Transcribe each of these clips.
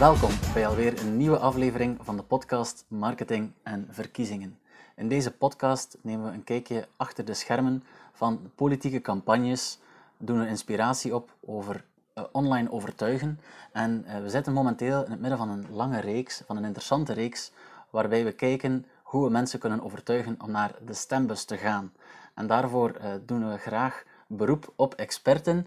Welkom bij alweer een nieuwe aflevering van de podcast Marketing en Verkiezingen. In deze podcast nemen we een kijkje achter de schermen van politieke campagnes, doen we inspiratie op over uh, online overtuigen en uh, we zitten momenteel in het midden van een lange reeks, van een interessante reeks, waarbij we kijken hoe we mensen kunnen overtuigen om naar de stembus te gaan. En daarvoor uh, doen we graag beroep op experten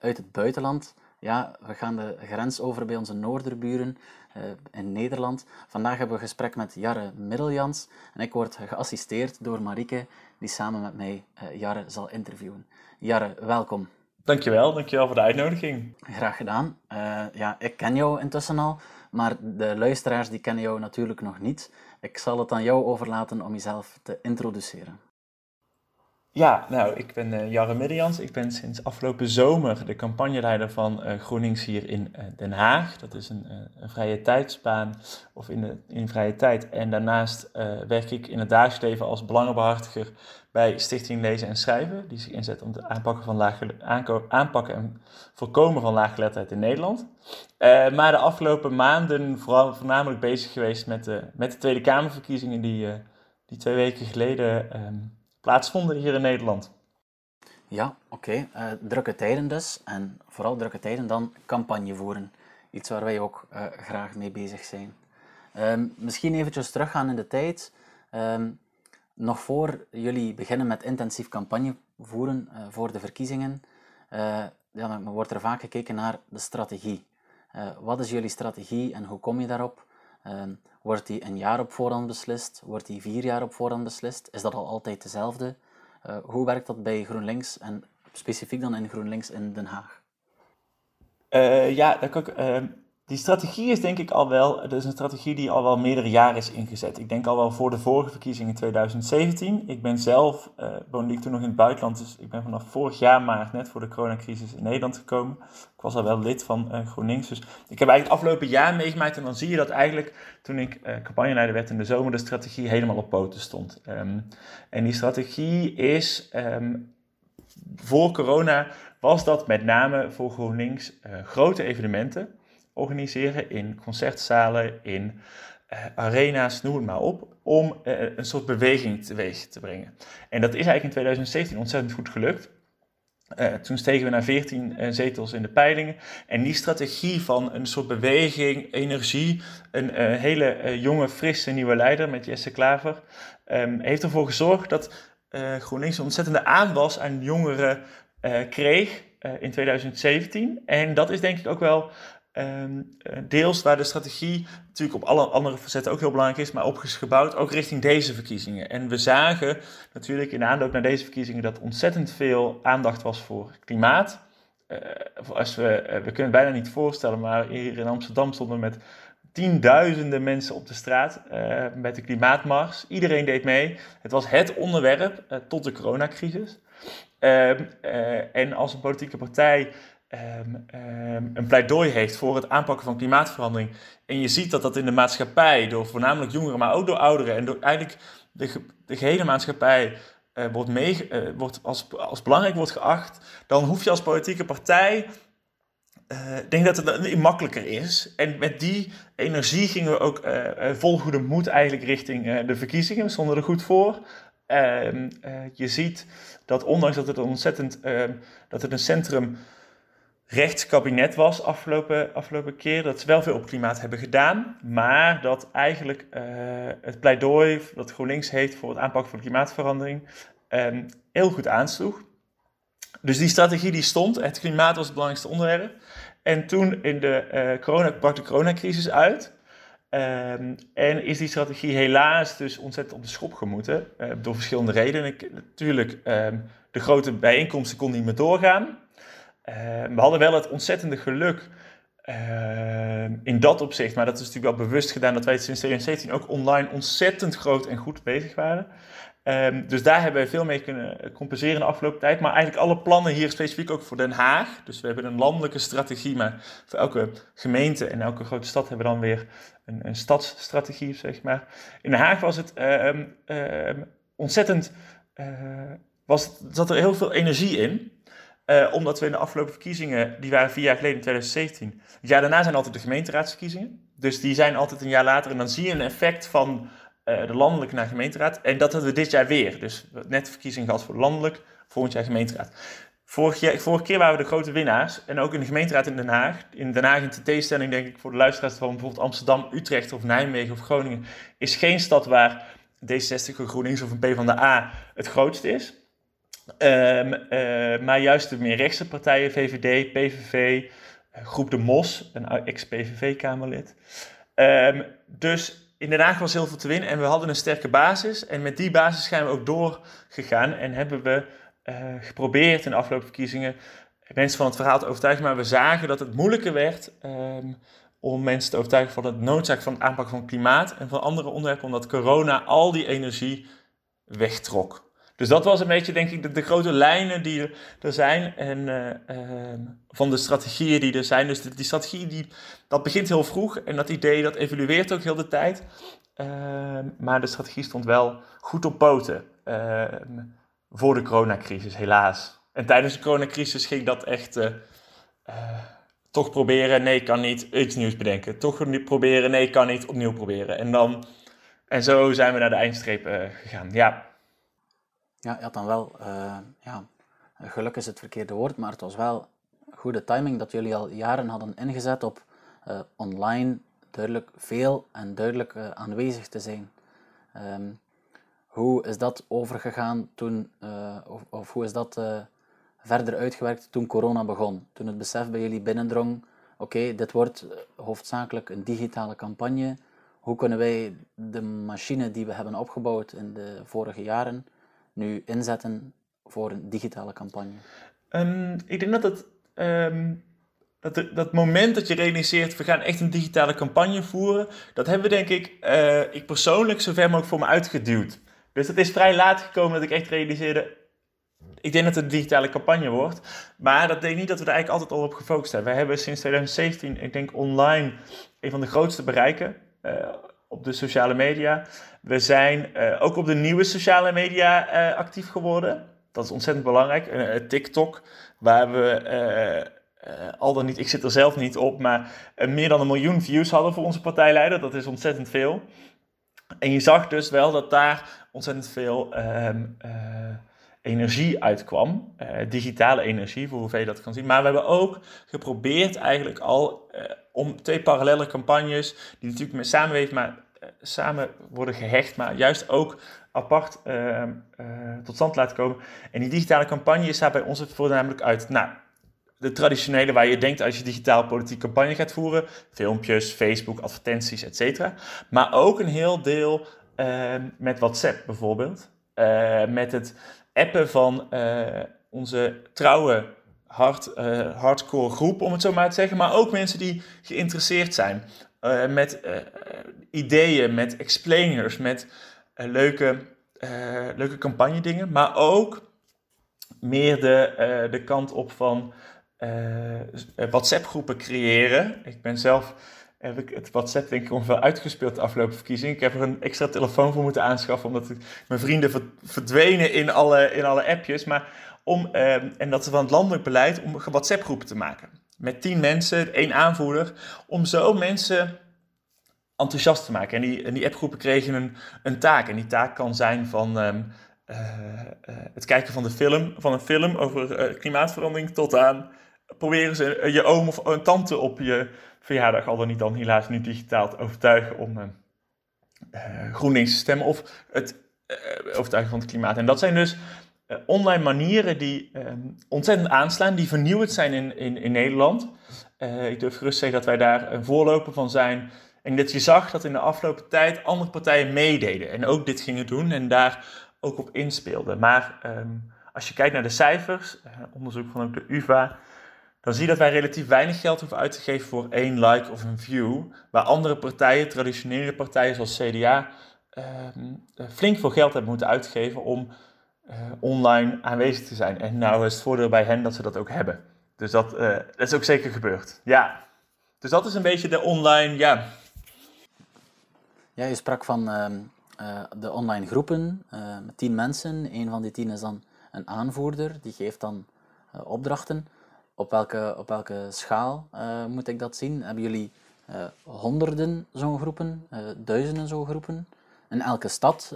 uit het buitenland, ja, we gaan de grens over bij onze noorderburen uh, in Nederland. Vandaag hebben we een gesprek met Jarre Middeljans en ik word geassisteerd door Marieke, die samen met mij uh, Jarre zal interviewen. Jarre, welkom. Dankjewel, dankjewel voor de uitnodiging. Graag gedaan. Uh, ja, ik ken jou intussen al, maar de luisteraars die kennen jou natuurlijk nog niet. Ik zal het aan jou overlaten om jezelf te introduceren. Ja, nou, ik ben uh, Jarre Middejans. Ik ben sinds afgelopen zomer de campagneleider van uh, GroenLinks hier in uh, Den Haag. Dat is een, vrije tijdsbaan of in, de, in vrije tijd. En daarnaast werk ik in het dagelijks leven als belangenbehartiger bij Stichting Lezen en Schrijven. Die zich inzet om het aanpakken, van lage, aanpakken en voorkomen van laaggeletterdheid in Nederland. maar de afgelopen maanden vooral, voornamelijk bezig geweest met de, met de Tweede Kamerverkiezingen die, die twee weken geleden... Um, plaatsvonden hier in Nederland. Ja, oké. Eh, drukke tijden dus. En vooral drukke tijden dan campagne voeren. Iets waar wij ook uh, graag mee bezig zijn. Um, misschien eventjes teruggaan in de tijd. Um, nog voor jullie beginnen met intensief campagne voeren uh, voor de verkiezingen, dan wordt er vaak gekeken naar de strategie. wat is jullie strategie en hoe kom je daarop? Um, wordt die een jaar op voorhand beslist? Wordt die vier jaar op voorhand beslist? Is dat al altijd dezelfde? Uh, hoe werkt dat bij GroenLinks en specifiek dan in GroenLinks in Den Haag? Uh, ja, dat kan ik, uh, die strategie is denk ik al wel, dat is een strategie die al wel meerdere jaren is ingezet. Ik denk al wel voor de vorige verkiezingen in 2017. Ik ben zelf, uh, woonde ik toen nog in het buitenland, dus ik ben vanaf vorig jaar maart, net voor de coronacrisis, in Nederland gekomen. Ik was al wel lid van uh, GroenLinks, dus ik heb eigenlijk het afgelopen jaar meegemaakt en dan zie je dat eigenlijk toen ik uh, campagneleider werd in de zomer, de strategie helemaal op poten stond. Um, en die strategie is, um, voor corona was dat met name voor GroenLinks grote evenementen organiseren in concertzalen, in uh, arena's, noem het maar op, om uh, een soort beweging teweeg te brengen. En dat is eigenlijk in 2017 ontzettend goed gelukt. Uh, toen stegen we naar 14 zetels in de peilingen. En die strategie van een soort beweging, energie, een hele jonge, frisse nieuwe leider met Jesse Klaver, um, heeft ervoor gezorgd dat GroenLinks een ontzettende aanwas aan jongeren kreeg in 2017. En dat is denk ik ook wel eh, deels waar de strategie natuurlijk op alle andere facetten ook heel belangrijk is, maar op is gebouwd ook richting deze verkiezingen. En we zagen natuurlijk in aanloop naar deze verkiezingen dat ontzettend veel aandacht was voor klimaat. Uh, als we, uh, we kunnen het bijna niet voorstellen, maar hier in Amsterdam stonden met tienduizenden mensen op de straat met de klimaatmars. Iedereen deed mee. Het was het onderwerp tot de coronacrisis. Ehm, en als een politieke partij um, um, een pleidooi heeft voor het aanpakken van klimaatverandering. En je ziet dat dat in de maatschappij, door voornamelijk jongeren, maar ook door ouderen en door eigenlijk de, de gehele maatschappij uh, wordt, mee, uh, wordt als, als belangrijk wordt geacht, dan hoef je als politieke partij. Uh, ik denk dat het makkelijker is. En met die energie gingen we ook vol goede moed eigenlijk richting de verkiezingen. We stonden er goed voor. Ehm, je ziet dat ondanks dat het ontzettend dat het een centrum rechtskabinet was afgelopen, afgelopen keer. Dat ze wel veel op klimaat hebben gedaan. Maar dat eigenlijk uh, het pleidooi dat GroenLinks heeft voor het aanpakken van klimaatverandering um, heel goed aansloeg. Dus die strategie die stond. Het klimaat was het belangrijkste onderwerp. En toen in de uh, brak de coronacrisis uit. Um, en is die strategie helaas dus ontzettend op de schop gemoeten. Uh, door verschillende redenen. Ik, natuurlijk, um, de grote bijeenkomsten kon niet meer doorgaan. Uh, we hadden wel het ontzettende geluk uh, in dat opzicht, maar dat is natuurlijk wel bewust gedaan dat wij sinds 2017 ook online ontzettend groot en goed bezig waren. Um, dus daar hebben we veel mee kunnen compenseren in de afgelopen tijd. Maar eigenlijk alle plannen hier specifiek ook voor Den Haag. Dus we hebben een landelijke strategie, maar voor elke gemeente en elke grote stad hebben we dan weer een, een stadsstrategie, zeg maar. In Den Haag was het um, ontzettend, uh, was, zat er heel veel energie in. Uh, omdat we in de afgelopen verkiezingen, die waren vier jaar geleden in 2017. Het jaar daarna zijn altijd de gemeenteraadsverkiezingen. Dus die zijn altijd een jaar later. En dan zie je een effect van uh, de landelijke naar gemeenteraad. En dat hadden we dit jaar weer. Dus net de verkiezing gehad voor landelijk, volgend jaar gemeenteraad. Vorig jaar, vorige keer waren we de grote winnaars. En ook in de gemeenteraad in Den Haag. In Den Haag in tegenstelling denk ik voor de luisteraars van bijvoorbeeld Amsterdam, Utrecht of Nijmegen of Groningen. Is geen stad waar D66 of GroenLinks of een PvdA het grootste is. Um, uh, maar juist de meer rechtse partijen, VVD, PVV, eh, Groep de Mos, een ex-PVV-Kamerlid. Um, dus in was heel veel te winnen en we hadden een sterke basis. En met die basis zijn we ook doorgegaan en hebben we uh, geprobeerd in de afgelopen verkiezingen mensen van het verhaal te overtuigen. Maar we zagen dat het moeilijker werd um, om mensen te overtuigen van de noodzaak van het aanpakken van klimaat en van andere onderwerpen, omdat corona al die energie wegtrok. Dus dat was een beetje, denk ik, de, de grote lijnen die er, zijn en uh, uh, van de strategieën die er zijn. Dus die strategie, die, dat begint heel vroeg en dat idee, dat evolueert ook heel de tijd. Uh, maar de strategie stond wel goed op poten ehm, voor de coronacrisis, helaas. En tijdens de coronacrisis ging dat echt eh, eh, toch proberen, nee, kan niet, iets nieuws bedenken. Toch proberen, nee, kan niet, opnieuw proberen. En, dan, en zo zijn we naar de eindstreep gegaan, ja. Ja, je had dan wel, uh, ja, geluk is het verkeerde woord, maar het was wel goede timing dat jullie al jaren hadden ingezet op uh, online duidelijk veel en duidelijk uh, aanwezig te zijn. Um, hoe is dat overgegaan toen, of, of, hoe is dat verder uitgewerkt toen corona begon? Toen het besef bij jullie binnendrong, oké, dit wordt hoofdzakelijk een digitale campagne. Hoe kunnen wij de machine die we hebben opgebouwd in de vorige jaren nu inzetten voor een digitale campagne? Um, ik denk dat het. Um, dat, dat moment dat je realiseert, we gaan echt een digitale campagne voeren, dat hebben we denk ik, uh, ik persoonlijk zo ver mogelijk voor me uitgeduwd. Dus het is vrij laat gekomen dat ik echt realiseerde, ik denk dat het een digitale campagne wordt. Maar dat denk niet dat we er eigenlijk altijd al op gefocust hebben. We hebben sinds 2017, ik denk online, een van de grootste bereiken. Uh, op de sociale media. We zijn uh, ook op de nieuwe sociale media uh, actief geworden. Dat is ontzettend belangrijk. Uh, TikTok, waar we al dan niet, ik zit er zelf niet op, maar meer dan een miljoen views hadden voor onze partijleider. Dat is ontzettend veel. En je zag dus wel dat daar ontzettend veel ehm, energie uitkwam. digitale energie, voor hoeveel je dat kan zien. Maar we hebben ook geprobeerd eigenlijk al om twee parallele campagnes, die natuurlijk met samenwerken, maar uh, samen worden gehecht, maar juist ook apart uh, uh, tot stand laten komen. En die digitale campagne is daar bij ons voornamelijk uit. Nou, de traditionele waar je denkt als je digitaal politieke campagne gaat voeren, filmpjes, Facebook, advertenties, etc. Maar ook een heel deel ehm, met WhatsApp bijvoorbeeld. met het appen van onze trouwe hard, uh, hardcore groep, om het zo maar te zeggen. Maar ook mensen die geïnteresseerd zijn uh, met uh, ideeën, met explainers, met leuke, leuke campagne dingen. Maar ook meer de, de kant op van WhatsApp groepen creëren. Ik ben zelf heb ik het WhatsApp denk ik ongeveer uitgespeeld de afgelopen verkiezing. Ik heb er een extra telefoon voor moeten aanschaffen, omdat ik, mijn vrienden verdwenen in alle, in alle appjes. Maar om, uh, en dat is van het landelijk beleid, om WhatsApp-groepen te maken. Met tien mensen, één aanvoerder, om zo mensen enthousiast te maken. En die, en die appgroepen kregen een, een taak. En die taak kan zijn van um, uh, uh, het kijken van, de film, van een film over klimaatverandering tot aan proberen ze je oom of een tante op je verjaardag, al dan niet dan helaas nu digitaal, te overtuigen om uh, GroenLinks te stemmen of het overtuigen van het klimaat. En dat zijn dus uh, online manieren die uh, ontzettend aanslaan, die vernieuwend zijn in, in, in Nederland. Uh, ik durf gerust zeggen dat wij daar een voorloper van zijn. En dat je zag dat in de afgelopen tijd andere partijen meededen en ook dit gingen doen en daar ook op inspeelden. Maar um, als je kijkt naar de cijfers, onderzoek van ook de UvA, dan zie je dat wij relatief weinig geld hoeven uit te geven voor één like of een view. Waar andere partijen, traditionele partijen zoals CDA, um, flink veel geld hebben moeten uitgeven om uh, online aanwezig te zijn. En nou is het voordeel bij hen dat ze dat ook hebben. Dus dat, uh, dat is ook zeker gebeurd. Ja. Dus dat is een beetje de online, ja. Ja, je sprak van uh, de online groepen met tien mensen. Een van die tien is dan een aanvoerder. Die geeft dan opdrachten. Op welke, op welke schaal moet ik dat zien? Hebben jullie honderden zo'n groepen, duizenden zo'n groepen? In elke stad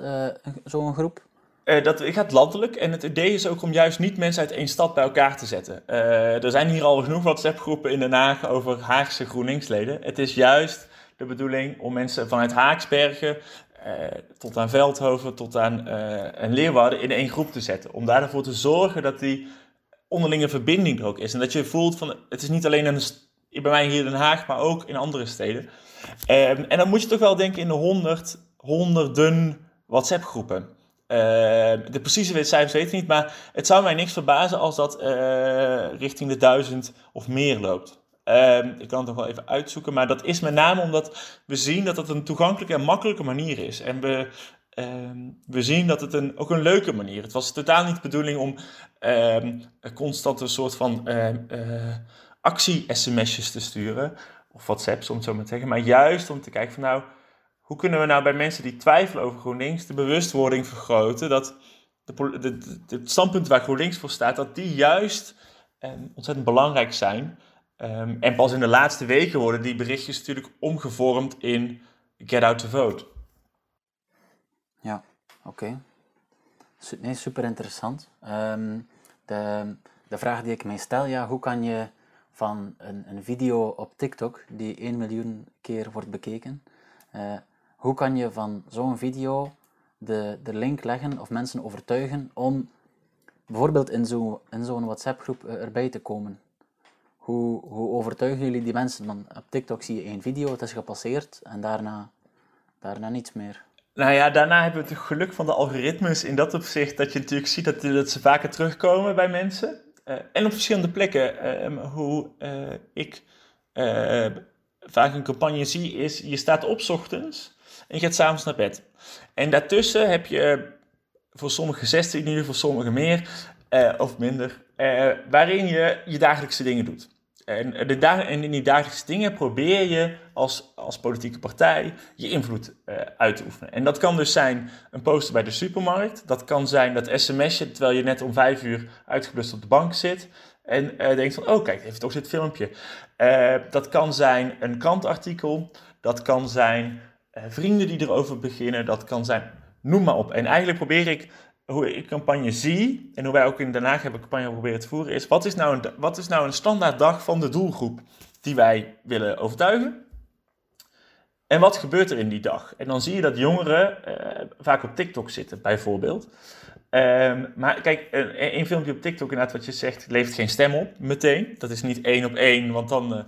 zo'n groep? Uh, dat gaat landelijk en het idee is ook om juist niet mensen uit één stad bij elkaar te zetten. Uh, er zijn hier al genoeg WhatsApp-groepen in Den Haag over Haagse GroenLinks-leden. Het is juist de bedoeling om mensen vanuit Haaksbergen uh, tot aan Veldhoven tot aan en Leeuwarden in één groep te zetten. Om daarvoor te zorgen dat die onderlinge verbinding er ook is. En dat je voelt van het is niet alleen een, bij mij hier in Den Haag, maar ook in andere steden. Ehm, en dan moet je toch wel denken in de honderd, honderden WhatsApp-groepen. Ehm, de precieze cijfers weet ik niet, maar het zou mij niks verbazen als dat uh, richting de duizend of meer loopt. Uh, ik kan het nog wel even uitzoeken, maar dat is met name omdat we zien dat het een toegankelijke en makkelijke manier is. En we, uh, we zien dat het een, ook een leuke manier is. Het was totaal niet de bedoeling om ehm, constant een soort van eh, actie-sms'jes te sturen, of WhatsApps om het zo maar te zeggen, maar juist om te kijken van nou hoe kunnen we nou bij mensen die twijfelen over GroenLinks de bewustwording vergroten dat de, het standpunt waar GroenLinks voor staat, dat die juist ehm, ontzettend belangrijk zijn. Um, en pas in de laatste weken worden die berichtjes natuurlijk omgevormd in get out to vote. Ja, oké. Okay. Nee, super interessant. Um, de, de vraag die ik mij stel, ja, hoe kan je van een, een video op TikTok die 1 miljoen keer wordt bekeken, uh, hoe kan je van zo'n video de, de link leggen of mensen overtuigen om bijvoorbeeld in zo'n in zo'n WhatsApp-groep eh, erbij te komen? Hoe, hoe overtuigen jullie die mensen? Want op TikTok zie je één video, het is gepasseerd en daarna, daarna niets meer. Nou ja, daarna hebben we het geluk van de algoritmes in dat opzicht dat je natuurlijk ziet dat, dat ze vaker terugkomen bij mensen. Uh, en op verschillende plekken. Uh, hoe uh, ik vaak een campagne zie is, je staat op ochtends en je gaat s'avonds naar bed. En daartussen heb je voor sommige 16 uur, voor sommige meer uh, of minder, uh, waarin je je dagelijkse dingen doet. En, de dag en in die dagelijkse dingen probeer je als, als politieke partij je invloed uh, uit te oefenen. En dat kan dus zijn een poster bij de supermarkt. Dat kan zijn dat sms'je terwijl je net om vijf uur uitgeblust op de bank zit. En denkt van, oh kijk, heeft toch dit filmpje. dat kan zijn een krantartikel. Dat kan zijn eh, vrienden die erover beginnen, dat kan zijn, noem maar op. En eigenlijk probeer ik, hoe ik campagne zie, en hoe wij ook in Den Haag hebben campagne proberen te voeren, is wat is nou een, wat is nou een standaard dag van de doelgroep die wij willen overtuigen? En wat gebeurt er in die dag? En dan zie je dat jongeren eh, vaak op TikTok zitten, bijvoorbeeld. Um, maar kijk, een, een, filmpje op TikTok, inderdaad, wat je zegt, levert geen stem op meteen. Dat is niet één op één, want dan, uh,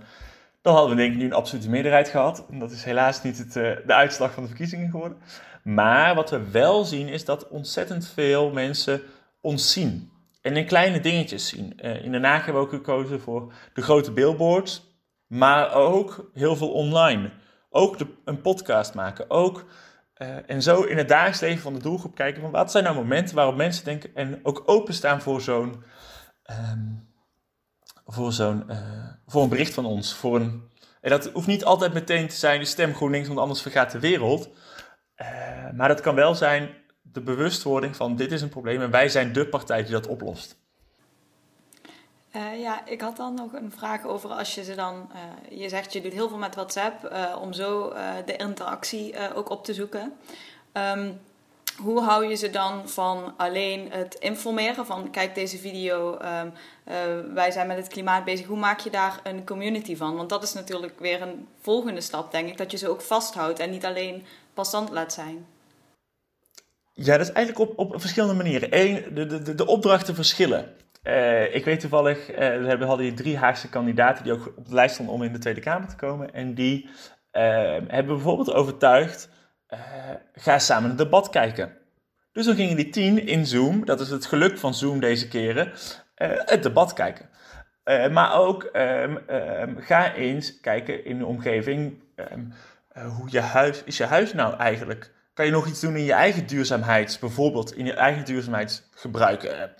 dan hadden we denk ik nu een absolute meerderheid gehad. En dat is helaas niet het, uh, de uitslag van de verkiezingen geworden. Maar wat we wel zien is dat ontzettend veel mensen ons zien. En in kleine dingetjes zien. Uh, in Den Haag hebben we ook gekozen voor de grote billboards. Maar ook heel veel online. Ook de, een podcast maken. Ook, uh, en zo in het dagelijks leven van de doelgroep kijken van wat zijn nou momenten waarop mensen denken en ook openstaan voor zo'n um, voor, zo'n, uh, voor een bericht van ons. Voor een, en dat hoeft niet altijd meteen te zijn de stem GroenLinks, want anders vergaat de wereld. Uh, maar dat kan wel zijn de bewustwording van dit is een probleem en wij zijn de partij die dat oplost. Uh, ja, ik had dan nog een vraag over als je ze dan, je zegt je doet heel veel met WhatsApp om zo de interactie ook op te zoeken. Um, hoe hou je ze dan van alleen het informeren van kijk deze video, um, uh, wij zijn met het klimaat bezig. Hoe maak je daar een community van? Want dat is natuurlijk weer een volgende stap, denk ik, dat je ze ook vasthoudt en niet alleen passant laat zijn. Ja, dat is eigenlijk op, op verschillende manieren. Eén, de, de, de opdrachten verschillen. Uh, ik weet toevallig, uh, we hadden hier drie Haagse kandidaten die ook op de lijst stonden om in de Tweede Kamer te komen. En die hebben bijvoorbeeld overtuigd uh, ga samen een debat kijken. Dus dan gingen die tien in Zoom, dat is het geluk van Zoom deze keren, uh, het debat kijken. Uh, maar ook um, um, ga eens kijken in de omgeving, um, hoe je huis, is je huis nou eigenlijk? Kan je nog iets doen in je eigen duurzaamheid, bijvoorbeeld in je eigen duurzaamheidsgebruik?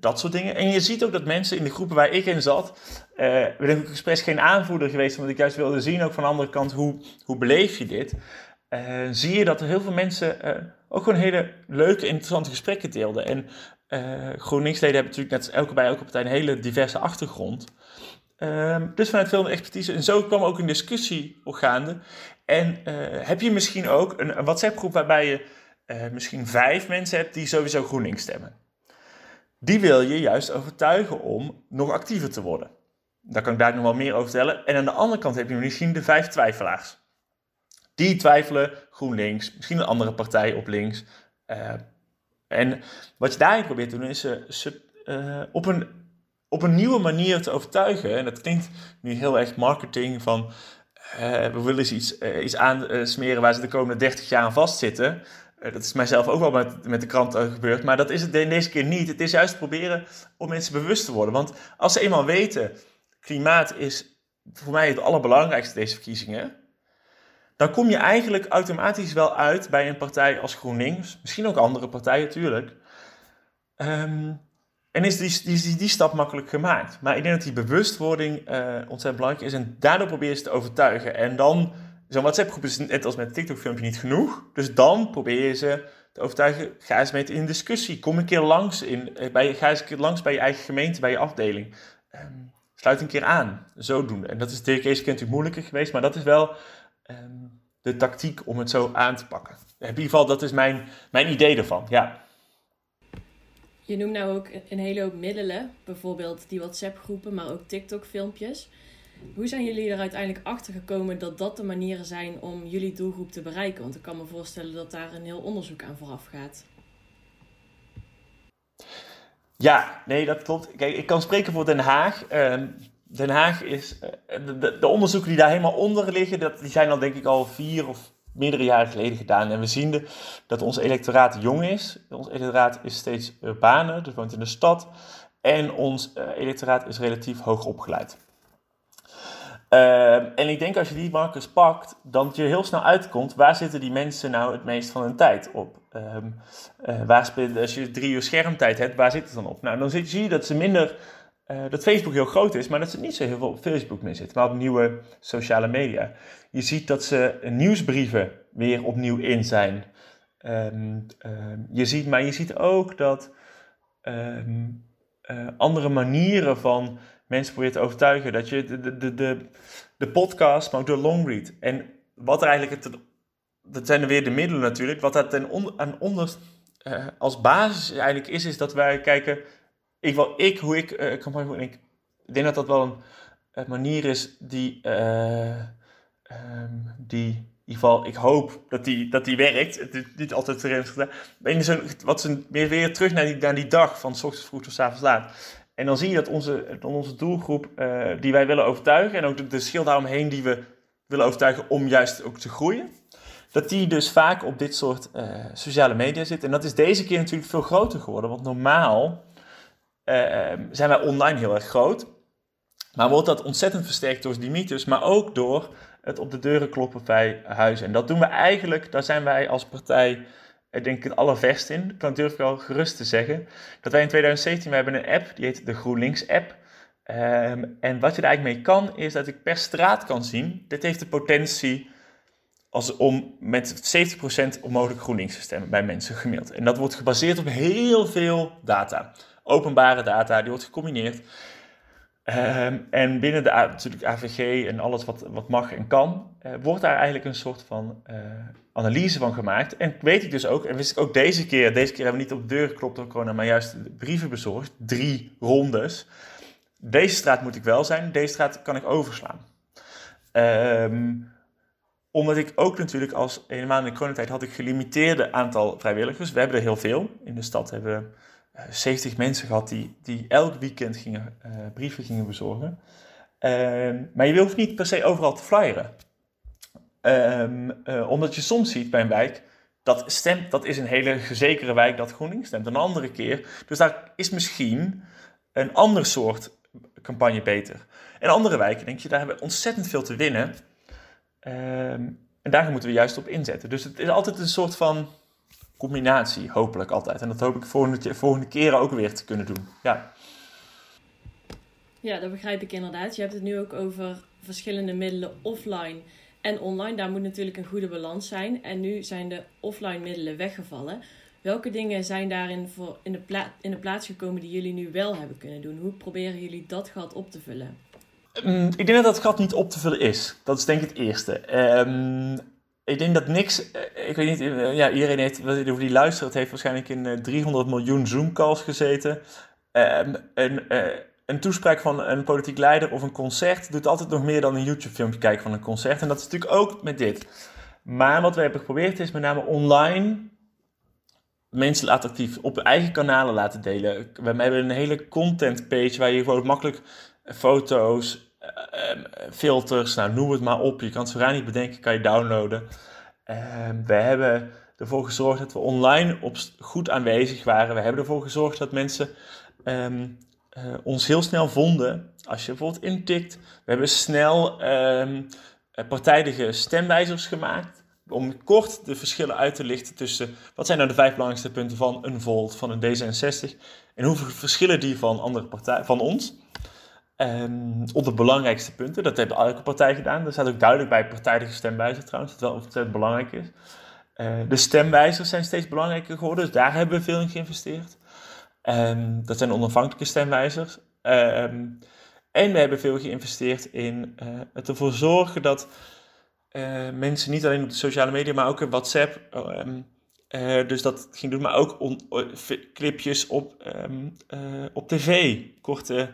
dat soort dingen. En je ziet ook dat mensen in de groepen waar ik in zat, uh, ben ik expres geen aanvoerder geweest, omdat ik juist wilde zien ook van de andere kant, hoe, hoe beleef je dit? Uh, zie je dat er heel veel mensen uh, ook gewoon hele leuke, interessante gesprekken deelden. En uh, GroenLinks-leden hebben natuurlijk net elke bij elke partij een hele diverse achtergrond. Ehm, dus vanuit veel expertise. En zo kwam ook een discussie op gaande. En heb je misschien ook een, een WhatsApp-groep waarbij je misschien vijf mensen hebt die sowieso GroenLinks stemmen. Die wil je juist overtuigen om nog actiever te worden. Daar kan ik daar nog wel meer over vertellen. En aan de andere kant heb je misschien de vijf twijfelaars. Die twijfelen GroenLinks, misschien een andere partij op links. Uh, en wat je daarin probeert te doen is ze uh, op, een, op een nieuwe manier te overtuigen. En dat klinkt nu heel erg marketing van we willen eens iets, iets aansmeren waar ze de komende 30 jaar aan vastzitten. dat is mijzelf ook wel met, met de krant gebeurd, maar dat is het deze keer niet. Het is juist proberen om mensen bewust te worden. Want als ze eenmaal weten, klimaat is voor mij het allerbelangrijkste deze verkiezingen dan kom je eigenlijk automatisch wel uit bij een partij als GroenLinks, misschien ook andere partijen natuurlijk. Um, en is die, die, stap makkelijk gemaakt. Maar ik denk dat die bewustwording uh, ontzettend belangrijk is en daardoor probeer je ze te overtuigen. En dan, zo'n WhatsApp-groep is net als met een TikTok-filmpje niet genoeg. Dus dan probeer je ze te overtuigen, ga eens met in discussie. Kom een keer langs, in, eh, bij, ga eens een keer langs bij je eigen gemeente, bij je afdeling. Um, sluit een keer aan, zo doen. En dat is de eerste keer natuurlijk moeilijker geweest, maar dat is wel um, de tactiek om het zo aan te pakken. In ieder geval, dat is mijn, mijn idee ervan, ja. Je noemt nou ook een hele hoop middelen, bijvoorbeeld die WhatsApp-groepen, maar ook TikTok-filmpjes. Hoe zijn jullie er uiteindelijk achter gekomen dat dat de manieren zijn om jullie doelgroep te bereiken? Want ik kan me voorstellen dat daar een heel onderzoek aan vooraf gaat. Ja, nee, dat klopt. Kijk, ik kan spreken voor Den Haag. Ehm, Den Haag is. Eh, de, de, onderzoeken die daar helemaal onder liggen, dat, die zijn al denk ik al vier of meerdere jaren geleden gedaan. En we zien de, dat ons electoraat jong is. Ons electoraat is steeds urbaner, dus woont in de stad. En ons uh, electoraat is relatief hoog opgeleid. Uh, en ik denk als je die markers pakt, dan je heel snel uitkomt waar zitten die mensen nou het meest van hun tijd op. Um, uh, waar als je drie uur schermtijd hebt, waar zit het dan op? Nou, dan zie je dat ze minder uh, dat Facebook heel groot is, maar dat ze niet zo heel veel op Facebook meer zitten, maar op nieuwe sociale media. Je ziet dat ze nieuwsbrieven weer opnieuw in zijn. Um, um, je ziet, maar je ziet ook dat um, uh, andere manieren van mensen proberen te overtuigen. Dat je de, de, de, de podcast, maar ook de longread. En wat er eigenlijk, het, dat zijn er weer de middelen natuurlijk, wat dat ten on, onder, uh, als basis eigenlijk is, is dat wij kijken ik, wel, ik hoe ik campagne ik, ik denk dat dat wel een, manier is die, uh, um, die in ieder geval, ik hoop dat die, dat die werkt. Het is niet altijd erin zo, wat ze weer, weer terug naar die, naar die dag van s ochtends vroeg tot s avonds laat. En dan zie je dat onze, onze doelgroep die wij willen overtuigen en ook de, de schil daaromheen die we willen overtuigen om juist ook te groeien, dat die dus vaak op dit soort sociale media zit. En dat is deze keer natuurlijk veel groter geworden, want normaal zijn wij online heel erg groot. Maar wordt dat ontzettend versterkt door Dimitris, maar ook door het op de deuren kloppen bij huizen. En dat doen we eigenlijk, daar zijn wij als partij, ik denk het allerverst in. Dat durf ik wel gerust te zeggen. Dat wij in 2017, we hebben een app, die heet de GroenLinks app. Um, en wat je er eigenlijk mee kan, is dat ik per straat kan zien, dit heeft de potentie als om met 70% onmogelijk GroenLinks te stemmen bij mensen gemiddeld. En dat wordt gebaseerd op heel veel data openbare data, die wordt gecombineerd. Ehm, en binnen de natuurlijk AVG en alles wat, wat mag en kan, uh, wordt daar eigenlijk een soort van uh, analyse van gemaakt. En weet ik dus ook, en wist ik ook deze keer, deze keer hebben we niet op de deur geklopt door corona, maar juist brieven bezorgd, drie rondes. Deze straat moet ik wel zijn, deze straat kan ik overslaan. Um, omdat ik ook natuurlijk als helemaal in de coronatijd had ik gelimiteerde aantal vrijwilligers. We hebben er heel veel. In de stad hebben we 70 mensen gehad die, die elk weekend gingen, uh, brieven gingen bezorgen. Uh, maar je hoeft niet per se overal te flyeren. Um, uh, omdat je soms ziet bij een wijk, dat stemt, dat is een hele gezekere wijk dat GroenLinks stemt. Een andere keer. Dus daar is misschien een ander soort campagne beter. En andere wijken denk je, daar hebben we ontzettend veel te winnen. Um, en daar moeten we juist op inzetten. Dus het is altijd een soort van combinatie, hopelijk altijd. En dat hoop ik volgende, volgende keren ook weer te kunnen doen. Ja. ja, dat begrijp ik inderdaad. Je hebt het nu ook over verschillende middelen offline en online. Daar moet natuurlijk een goede balans zijn. En nu zijn de offline middelen weggevallen. Welke dingen zijn daarin voor in, de in de plaats gekomen die jullie nu wel hebben kunnen doen? Hoe proberen jullie dat gat op te vullen? Mm, ik denk dat dat gat niet op te vullen is. Dat is denk ik het eerste. Ehm, ik denk dat niks, eh, ik weet niet, eh, ja, iedereen heeft, over die luistert, heeft waarschijnlijk in 300 eh, miljoen Zoom-calls gezeten. Um, een, een toespraak van een politiek leider of een concert doet altijd nog meer dan een YouTube-filmpje kijken van een concert. En dat is natuurlijk ook met dit. Maar wat we hebben geprobeerd is met name online mensen attractief op eigen kanalen laten delen. We hebben een hele content page waar je gewoon makkelijk foto's, filters, nou noem het maar op. Je kan het zo niet bedenken, kan je downloaden. Ehm, we hebben ervoor gezorgd dat we online op goed aanwezig waren. We hebben ervoor gezorgd dat mensen ehm, eh, ons heel snel vonden. Als je bijvoorbeeld intikt. We hebben snel um, partijdige stemwijzers gemaakt om kort de verschillen uit te lichten tussen wat zijn nou de vijf belangrijkste punten van een Volt, van een D66 en hoeveel verschillen die van andere partijen, van ons. Um, op de belangrijkste punten, dat heeft elke partij gedaan. Er staat ook duidelijk bij partijdige stemwijzer trouwens, dat wel het belangrijk is. Uh, de stemwijzers zijn steeds belangrijker geworden, dus daar hebben we veel in geïnvesteerd. Um, dat zijn onafhankelijke stemwijzers. Um, en we hebben veel geïnvesteerd in uh, het ervoor zorgen dat uh, mensen niet alleen op de sociale media, maar ook in WhatsApp. Dus dat ging doen, maar ook on, clipjes op, op tv. Korte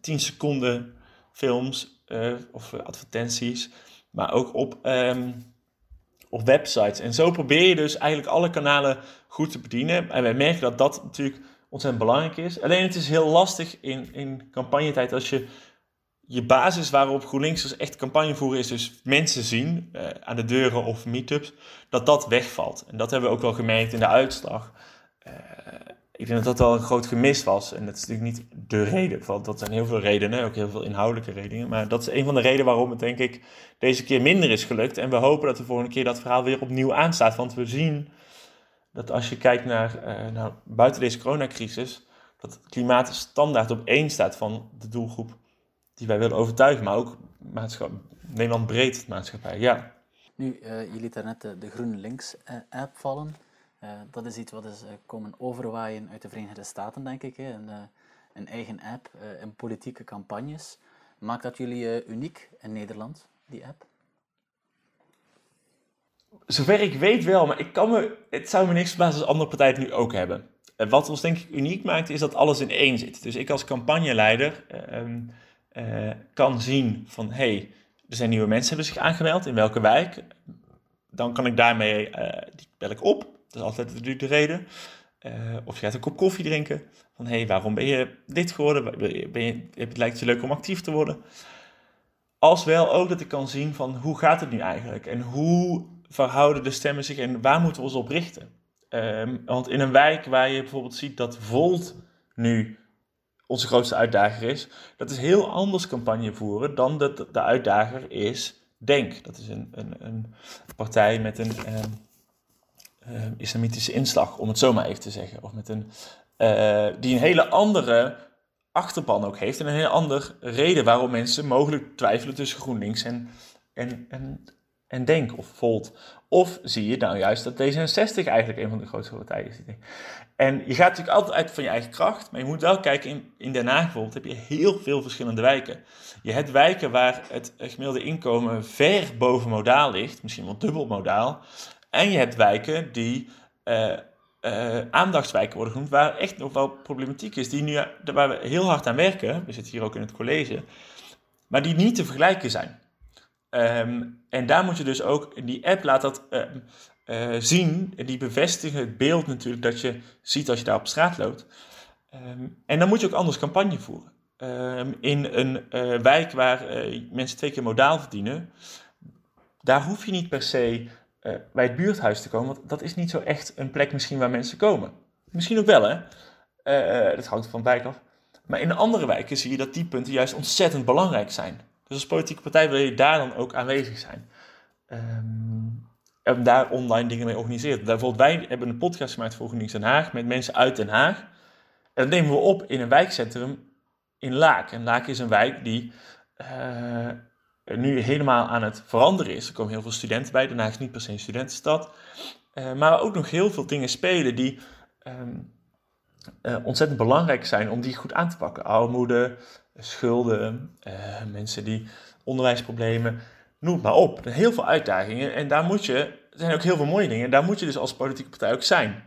10 seconden films of advertenties. Maar ook op, um, op websites. En zo probeer je dus eigenlijk alle kanalen goed te bedienen. En wij merken dat dat natuurlijk ontzettend belangrijk is. Alleen het is heel lastig in, in campagnetijd als je je basis waarop GroenLinks dus echt campagne voeren is dus mensen zien aan de deuren of meetups, dat dat wegvalt. En dat hebben we ook wel gemerkt in de uitslag. Ik denk dat dat wel een groot gemis was. En dat is natuurlijk niet de reden. Want dat zijn heel veel redenen, ook heel veel inhoudelijke redenen. Maar dat is een van de redenen waarom het denk ik deze keer minder is gelukt. En we hopen dat de volgende keer dat verhaal weer opnieuw aanstaat. Want we zien dat als je kijkt naar nou, buiten deze coronacrisis, dat het klimaat standaard op één staat van de doelgroep die wij willen overtuigen, maar ook Nederland breed maatschappij, ja. Nu, uh, je liet daarnet de, de GroenLinks-app vallen. Uh, dat is iets wat is komen overwaaien uit de Verenigde Staten, denk ik. Hè. Een, een eigen app in politieke campagnes. Maakt dat jullie uniek in Nederland, die app? Zover ik weet wel, maar ik kan me, het zou me niks verbazen als andere partijen nu ook hebben. wat ons denk ik uniek maakt, is dat alles in één zit. Dus ik als campagneleider... Ehm, kan zien van hey, er zijn nieuwe mensen hebben zich aangemeld, in welke wijk. Dan kan ik daarmee, die bel ik op, dat is altijd de, de reden. Uh, of je gaat een kop koffie drinken. Van hé, hey, waarom ben je dit geworden? Ben je, het lijkt je leuk om actief te worden. Als wel ook dat ik kan zien van hoe gaat het nu eigenlijk? En hoe verhouden de stemmen zich en waar moeten we ons op richten? Um, want in een wijk waar je bijvoorbeeld ziet dat Volt nu onze grootste uitdager is. Dat is heel anders campagne voeren dan dat de uitdager is Denk. Dat is een, een, een partij met een uh, islamitische inslag, om het zo maar even te zeggen. Of met een, uh, die een hele andere achterban ook heeft. En een hele andere reden waarom mensen mogelijk twijfelen tussen GroenLinks en, en, en, en Denk of Volt. Of zie je nou juist dat D66 eigenlijk een van de grootste partijen is. En je gaat natuurlijk altijd uit van je eigen kracht, maar je moet wel kijken, in, in Den Haag bijvoorbeeld heb je heel veel verschillende wijken. Je hebt wijken waar het gemiddelde inkomen ver boven modaal ligt, misschien wel dubbel modaal. En je hebt wijken die uh, uh, aandachtswijken worden genoemd, waar echt nog wel problematiek is, die nu, waar we heel hard aan werken, we zitten hier ook in het college, maar die niet te vergelijken zijn. Um, en daar moet je dus ook, in die app laat dat uh, zien, en die bevestigen het beeld natuurlijk dat je ziet als je daar op straat loopt. Um, en dan moet je ook anders campagne voeren. in een wijk waar mensen twee keer modaal verdienen, daar hoef je niet per se bij het buurthuis te komen, want dat is niet zo echt een plek misschien waar mensen komen. Misschien ook wel, hè? dat hangt van wijk af. Maar in andere wijken zie je dat die punten juist ontzettend belangrijk zijn. Dus als politieke partij wil je daar dan ook aanwezig zijn. Um, en daar online dingen mee organiseren. Bijvoorbeeld, wij hebben een podcast gemaakt voor GroenLinks Den Haag met mensen uit Den Haag. En dat nemen we op in een wijkcentrum in Laak. En Laak is een wijk die nu helemaal aan het veranderen is. Er komen heel veel studenten bij. Den Haag is niet per se een studentenstad. Uh, maar ook nog heel veel dingen spelen die ehm, ontzettend belangrijk zijn om die goed aan te pakken. Armoede, schulden, mensen die onderwijsproblemen, noem het maar op. Heel veel uitdagingen en daar moet je, er zijn ook heel veel mooie dingen, daar moet je dus als politieke partij ook zijn.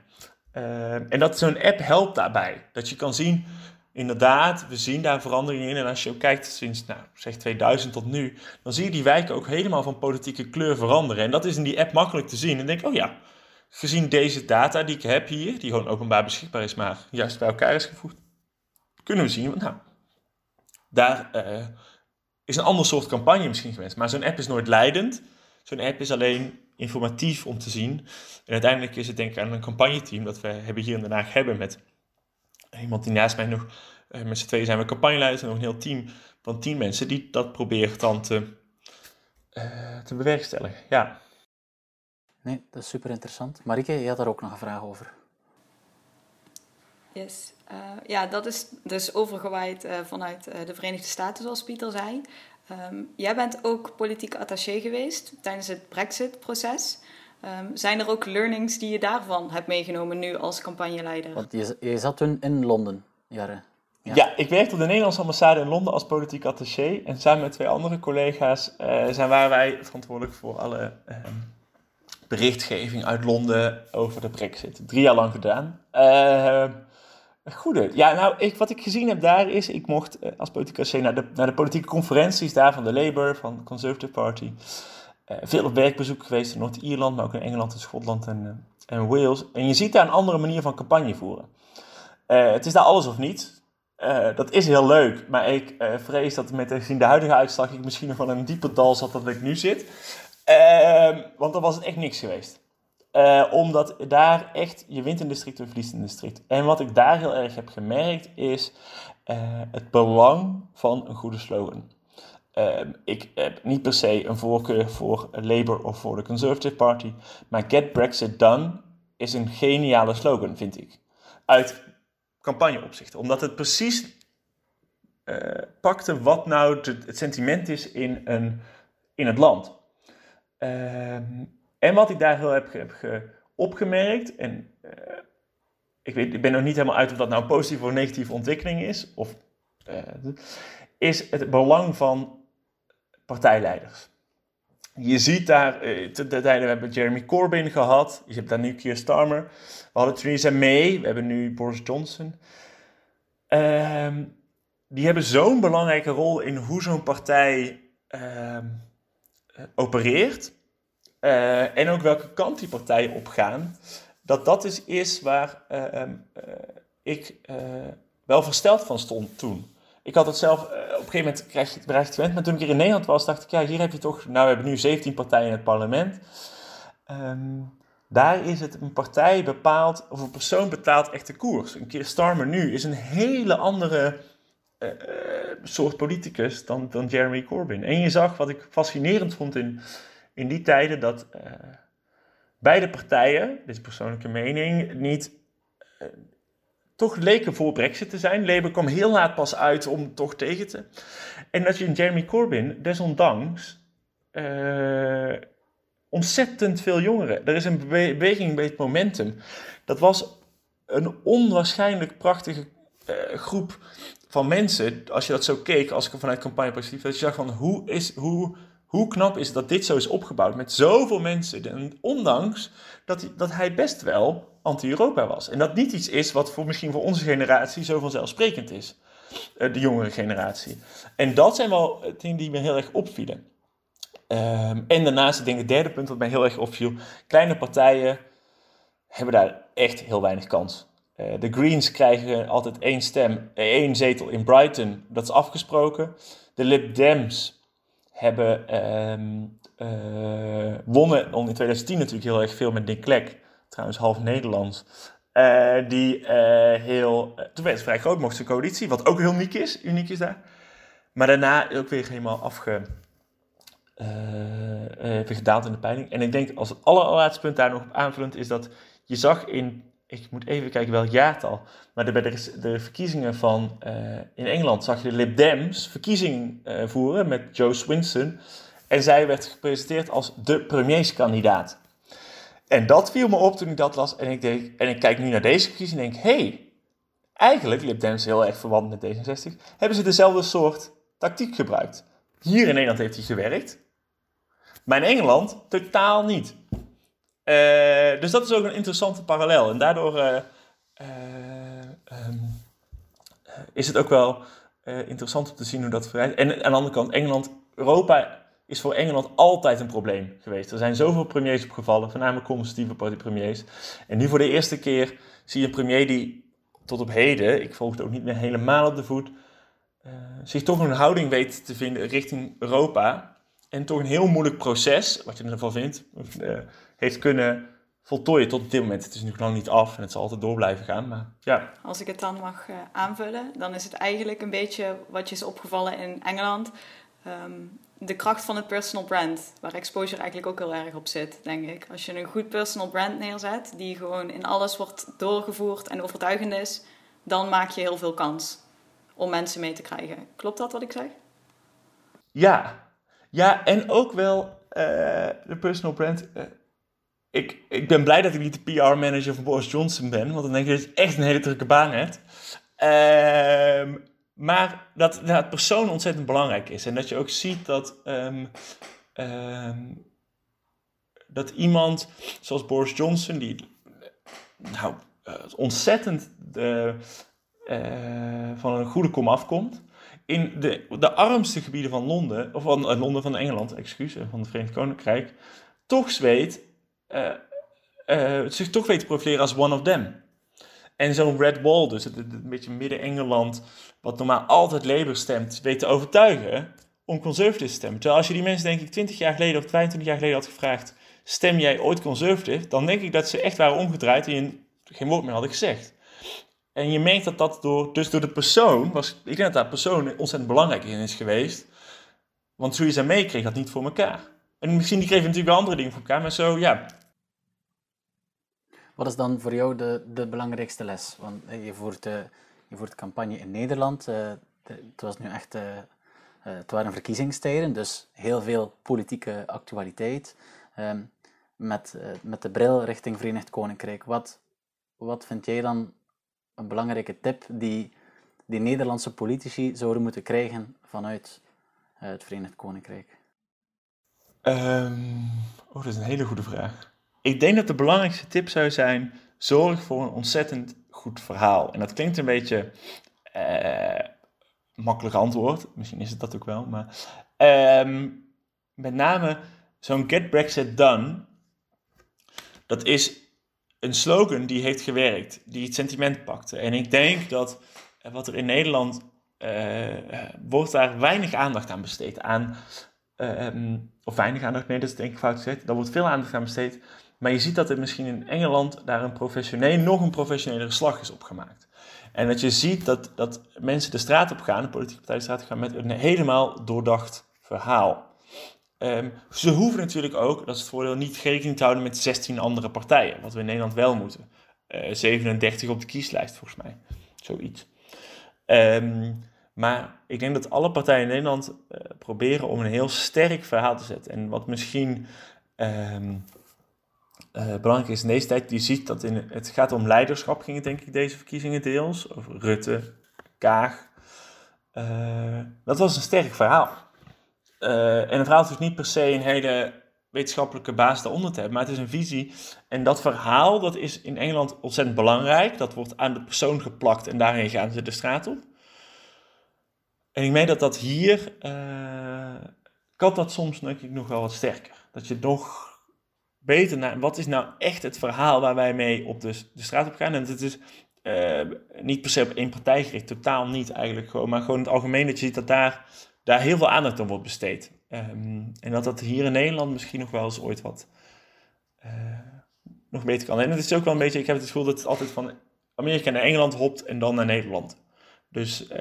en dat zo'n app helpt daarbij. Dat je kan zien inderdaad, we zien daar veranderingen in. En als je ook kijkt sinds, nou, zeg 2000 tot nu, dan zie je die wijken ook helemaal van politieke kleur veranderen. En dat is in die app makkelijk te zien. En denk, oh ja, gezien deze data die ik heb hier, die gewoon openbaar beschikbaar is, maar juist bij elkaar is gevoegd, kunnen we zien, nou, daar uh, is een ander soort campagne misschien geweest. Maar zo'n app is nooit leidend. Zo'n app is alleen informatief om te zien. En uiteindelijk is het denk ik aan een campagneteam dat we hebben hier in Den Haag hebben met iemand die naast mij nog, uh, met z'n tweeën zijn we campagneleiders en nog een heel team van tien mensen die dat probeert dan te, uh, te bewerkstelligen. Ja. Nee, dat is super interessant. Marike, je had daar ook nog een vraag over. Yes. Uh, ja, dat is dus overgewaaid vanuit de Verenigde Staten, zoals Pieter zei. Um, jij bent ook politiek attaché geweest tijdens het Brexit-proces. Um, zijn er ook learnings die je daarvan hebt meegenomen nu als campagneleider? Want je, je zat toen in Londen, Jaren. Ja. ja. ik werkte op de Nederlandse ambassade in Londen als politiek attaché. En samen met twee andere collega's uh, zijn, waren wij verantwoordelijk voor alle uh, berichtgeving uit Londen over de brexit. Drie jaar lang gedaan. Uh, goede. Ja, nou, ik, wat ik gezien heb daar is, ik mocht eh, als politiek attaché naar de, naar de politieke conferenties daar van de Labour, van de Conservative Party. Eh, veel op werkbezoek geweest in Noord-Ierland, maar ook in Engeland en Schotland en, eh, en Wales. En je ziet daar een andere manier van campagne voeren. Uh, het is daar alles of niet. dat is heel leuk, maar ik vrees dat met gezien de huidige uitslag ik misschien nog wel een dieper dal zat dan ik nu zit. Ehm, want dan was het echt niks geweest. omdat daar echt, je wint in district of verliest in district. En wat ik daar heel erg heb gemerkt is het belang van een goede slogan. Ehm, ik heb niet per se een voorkeur voor Labour of voor de Conservative Party, maar Get Brexit Done is een geniale slogan, vind ik. Uit campagneopzicht. Omdat het precies uh, pakte wat nou het sentiment is in, een, in het land. Ehm, en wat ik daar heel heb, heb opgemerkt, en uh, ik, weet, ik ben nog niet helemaal uit of dat nou een positieve of negatieve ontwikkeling is, of, uh, is het belang van partijleiders. Je ziet daar, de tijden, we hebben Jeremy Corbyn gehad, je hebt daar nu Keir Starmer, we hadden Theresa May, we hebben nu Boris Johnson. Ehm, die hebben zo'n belangrijke rol in hoe zo'n partij ehm, opereert. Uh, en ook welke kant die partijen opgaan. Dat dat dus is waar ehm, eh, ik wel versteld van stond toen. Ik had het zelf, uh, op een gegeven moment krijg je het gewend, maar toen ik hier in Nederland was, dacht ik, ja, hier heb je toch, nou, we hebben nu 17 partijen in het parlement. Um, daar is het een partij bepaald, of een persoon betaalt echt de koers. Een keer Starmer nu is een hele andere uh, soort politicus dan, dan Jeremy Corbyn. En je zag, wat ik fascinerend vond in, in die tijden, dat beide partijen, dit is persoonlijke mening, niet toch leken voor Brexit te zijn. Labour kwam heel laat pas uit om toch tegen te. En dat je in Jeremy Corbyn, desondanks, uh, ontzettend veel jongeren. Er is een beweging bij het momentum. Dat was een onwaarschijnlijk prachtige uh, groep van mensen. Als je dat zo keek, als ik er vanuit campagneperspectief, dat je zag van hoe, is, hoe, hoe knap is dat dit zo is opgebouwd met zoveel mensen. En ondanks dat hij, dat hij best wel anti-Europa was. En dat niet iets is wat voor, misschien voor onze generatie zo vanzelfsprekend is. Uh, de jongere generatie. En dat zijn wel dingen die me heel erg opvielen. Um, en daarnaast, ik denk het derde punt wat mij heel erg opviel. Kleine partijen hebben daar echt heel weinig kans. Uh, de Greens krijgen altijd één stem, één zetel in Brighton. Dat is afgesproken. De Lib Dems hebben um, uh, wonnen in 2010 natuurlijk heel erg veel met Dick Clegg trouwens half Nederlands. Uh, die uh, heel. Toen werd het vrij groot, mocht ze coalitie, wat ook heel uniek is, uniek is daar. Maar daarna ook weer helemaal afge. gedaald in de peiling. En ik denk als het allerlaatste punt daar nog op aanvullend is dat je zag in ik moet even kijken welk jaartal. Maar bij de, verkiezingen van in Engeland zag je de Lib Dems verkiezingen voeren met Joe Swinson. En zij werd gepresenteerd als de premierskandidaat. En dat viel me op toen ik dat las. En ik, denk, en ik kijk nu naar deze verkiezing en denk: hey, eigenlijk, Lib Dems heel erg verwant met D66, hebben ze dezelfde soort tactiek gebruikt. Hier in Nederland heeft hij gewerkt, maar in Engeland totaal niet. Uh, dus dat is ook een interessante parallel. En daardoor uh, uh, um, is het ook wel interessant om te zien hoe dat verrijdt. En aan de andere kant, Engeland, Europa is voor Engeland altijd een probleem geweest. Er zijn zoveel premiers opgevallen, voornamelijk conservatieve party-premiers. En nu voor de eerste keer zie je een premier die tot op heden, ik volg het ook niet meer helemaal op de voet, zich toch een houding weet te vinden richting Europa. En toch een heel moeilijk proces, wat je ervan vindt, heeft kunnen voltooien tot dit moment. Het is nu lang niet af en het zal altijd door blijven gaan. Maar, ja. Als ik het dan mag uh, aanvullen, dan is het eigenlijk een beetje wat je is opgevallen in Engeland. Um, de kracht van het personal brand, waar exposure eigenlijk ook heel erg op zit, denk ik. Als je een goed personal brand neerzet, die gewoon in alles wordt doorgevoerd en overtuigend is, dan maak je heel veel kans om mensen mee te krijgen. Klopt dat wat ik zeg? Ja, ja en ook wel uh, de personal brand. Uh, ik, ik ben blij dat ik niet de PR-manager van Boris Johnson ben, want dan denk je dat je echt een hele drukke baan hebt. Uh, maar dat, dat persoon ontzettend belangrijk is. En dat je ook ziet dat, um, um, dat iemand zoals Boris Johnson, die nou, uh, ontzettend de, uh, van een goede kom afkomt, in de, de armste gebieden van Londen, of van uh, Londen van Engeland, excuus, van het Verenigd Koninkrijk, toch weet, zich toch weet te profileren als one of them. En zo'n Red Wall, dus het, een beetje midden-Engeland, wat normaal altijd Labour stemt, weet te overtuigen om conservative te stemmen. Terwijl als je die mensen denk ik 20 jaar geleden of 25 jaar geleden had gevraagd, stem jij ooit conservative? Dan denk ik dat ze echt waren omgedraaid en geen woord meer hadden gezegd. En je merkt dat dat door, dus door de persoon, was, ik denk dat dat persoon ontzettend belangrijk in is geweest. Want Theresa May kreeg dat niet voor elkaar. En misschien die kreeg natuurlijk wel andere dingen voor elkaar, maar zo, ja, wat is dan voor jou de, de belangrijkste les? Want je voert, uh, je voert campagne in Nederland. Uh, het was nu echt, het waren verkiezingstijden, dus heel veel politieke actualiteit. Ehm, met, met de bril richting Verenigd Koninkrijk. Wat, wat vind jij dan een belangrijke tip die, die Nederlandse politici zouden moeten krijgen vanuit het Verenigd Koninkrijk? Um, oh, dat is een hele goede vraag. Ik denk dat de belangrijkste tip zou zijn: zorg voor een ontzettend goed verhaal. En dat klinkt een beetje uh, makkelijk antwoord, misschien is het dat ook wel, maar uh, met name zo'n Get Brexit Done, dat is een slogan die heeft gewerkt, die het sentiment pakte. En ik denk dat uh, wat er in Nederland uh, wordt daar weinig aandacht aan besteed. Aan, um, of weinig aandacht, nee, dat is denk ik fout gezegd. Daar wordt veel aandacht aan besteed maar je ziet dat er misschien in Engeland daar een professioneel, nog een professionele slag is opgemaakt. En dat je ziet dat, dat mensen de straat op gaan, de politieke partijen de straat op gaan met een helemaal doordacht verhaal. Um, ze hoeven natuurlijk ook, dat is het voordeel, niet rekening te houden met 16 andere partijen. Wat we in Nederland wel moeten. Uh, eh, 37 op de kieslijst volgens mij. Zoiets. Um, maar ik denk dat alle partijen in Nederland uh, proberen om een heel sterk verhaal te zetten. En wat misschien um, uh, belangrijk is in deze tijd, je ziet dat in, het gaat om leiderschap, ging het denk ik deze verkiezingen deels. Over Rutte, Kaag. Uh, dat was een sterk verhaal. Uh, en een verhaal hoeft niet per se een hele wetenschappelijke basis daaronder te hebben, maar het is een visie. En dat verhaal, dat is in Engeland ontzettend belangrijk. Dat wordt aan de persoon geplakt en daarin gaan ze de straat op. En ik meen dat dat hier, kan dat soms denk ik nog wel wat sterker. Dat je nog beter naar wat is nou echt het verhaal waar wij mee op de, de straat op gaan. En het is uh, niet per se op één partij gericht, totaal niet eigenlijk gewoon, maar gewoon in het algemeen dat je ziet dat daar, daar heel veel aandacht aan wordt besteed. Um, en dat dat hier in Nederland misschien nog wel eens ooit wat uh, nog beter kan. En het is ook wel een beetje, ik heb het gevoel dat het altijd van Amerika naar Engeland hopt en dan naar Nederland. Dus uh,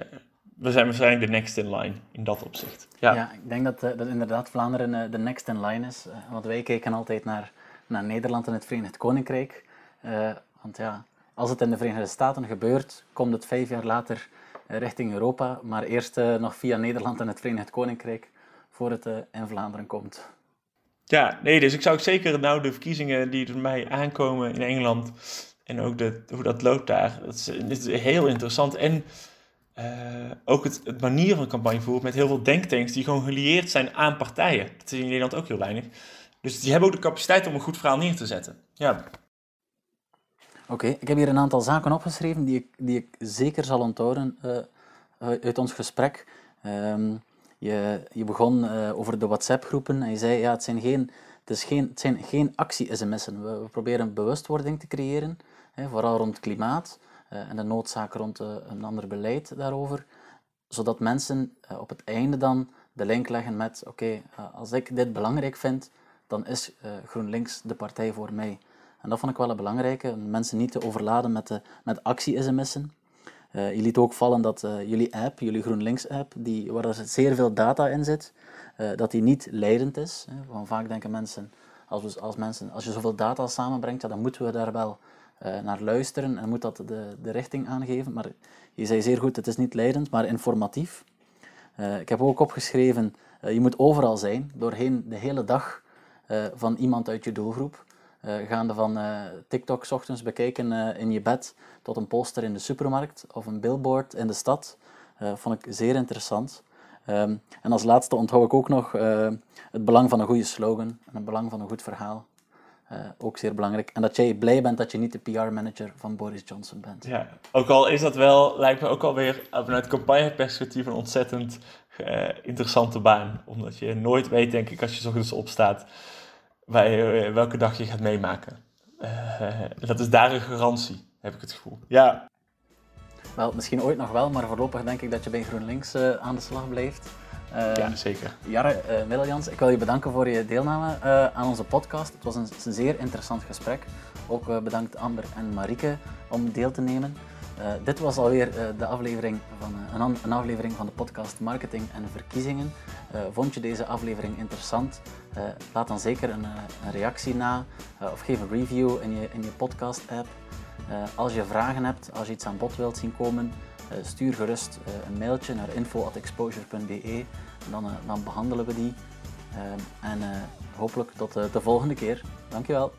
we zijn waarschijnlijk de next in line in dat opzicht. Ja, ja ik denk dat, dat inderdaad Vlaanderen de next in line is. want wij kijken altijd naar naar Nederland en het Verenigd Koninkrijk. Uh, want ja, als het in de Verenigde Staten gebeurt, komt het vijf jaar later richting Europa, maar eerst nog via Nederland en het Verenigd Koninkrijk voor het in Vlaanderen komt. Ja, nee, dus ik zou ook zeker nou de verkiezingen die er mij aankomen in Engeland en ook de, hoe dat loopt daar, dat is, is heel interessant. En ook het, het, manier van campagne voeren met heel veel denktanks die gewoon gelieerd zijn aan partijen. Dat is in Nederland ook heel weinig. Dus die hebben ook de capaciteit om een goed verhaal neer te zetten. Ja. Oké, ik heb hier een aantal zaken opgeschreven die ik, die ik zeker zal onthouden uh, uit ons gesprek. Um, je, je begon uh, over de WhatsApp-groepen en je zei, ja, het zijn geen, het is geen, het zijn geen actie-sms'en. We, we, proberen bewustwording te creëren, hè, vooral rond klimaat en de noodzaak rond een ander beleid daarover, zodat mensen op het einde dan de link leggen met, oké, als ik dit belangrijk vind, dan is GroenLinks de partij voor mij. En dat vond ik wel een belangrijke, mensen niet te overladen met, de, met actie-sms'en, uh, je liet ook vallen dat jullie app, jullie GroenLinks-app, die, waar er zeer veel data in zit, dat die niet leidend is. Hè. Vaak denken mensen als, we, als mensen, als je zoveel data samenbrengt, ja, dan moeten we daar wel naar luisteren en moet dat de, de richting aangeven. Maar je zei zeer goed, het is niet leidend, maar informatief. ik heb ook opgeschreven, je moet overal zijn, doorheen de hele dag van iemand uit je doelgroep. Uh, gaande van uh, TikTok s ochtends bekijken in je bed tot een poster in de supermarkt of een billboard in de stad. vond ik zeer interessant. Um, en als laatste onthoud ik ook nog het belang van een goede slogan en het belang van een goed verhaal. ook zeer belangrijk. En dat jij blij bent dat je niet de PR-manager van Boris Johnson bent. Ja, ook al is dat wel, lijkt me ook alweer vanuit campagneperspectief een ontzettend interessante baan. Omdat je nooit weet, denk ik, als je ochtends opstaat bij, eh, welke dag je gaat meemaken. Uh, dat is daar een garantie, heb ik het gevoel. Ja. Wel, misschien ooit nog wel, maar voorlopig denk ik dat je bij GroenLinks uh, aan de slag blijft. Uh, ja, zeker. Jarre uh, Middeljans, ik wil je bedanken voor je deelname aan onze podcast. Het was een, een zeer interessant gesprek. Ook bedankt Amber en Marike om deel te nemen. Uh, dit was alweer uh, de aflevering van, uh, een, een, aflevering van de podcast Marketing en Verkiezingen. vond je deze aflevering interessant? laat dan zeker een, een reactie na of geef een review in je, in je podcast-app. als je vragen hebt, als je iets aan bod wilt zien komen, stuur gerust een mailtje naar info.exposure.be. Dan, dan behandelen we die. en hopelijk tot de volgende keer. Dankjewel.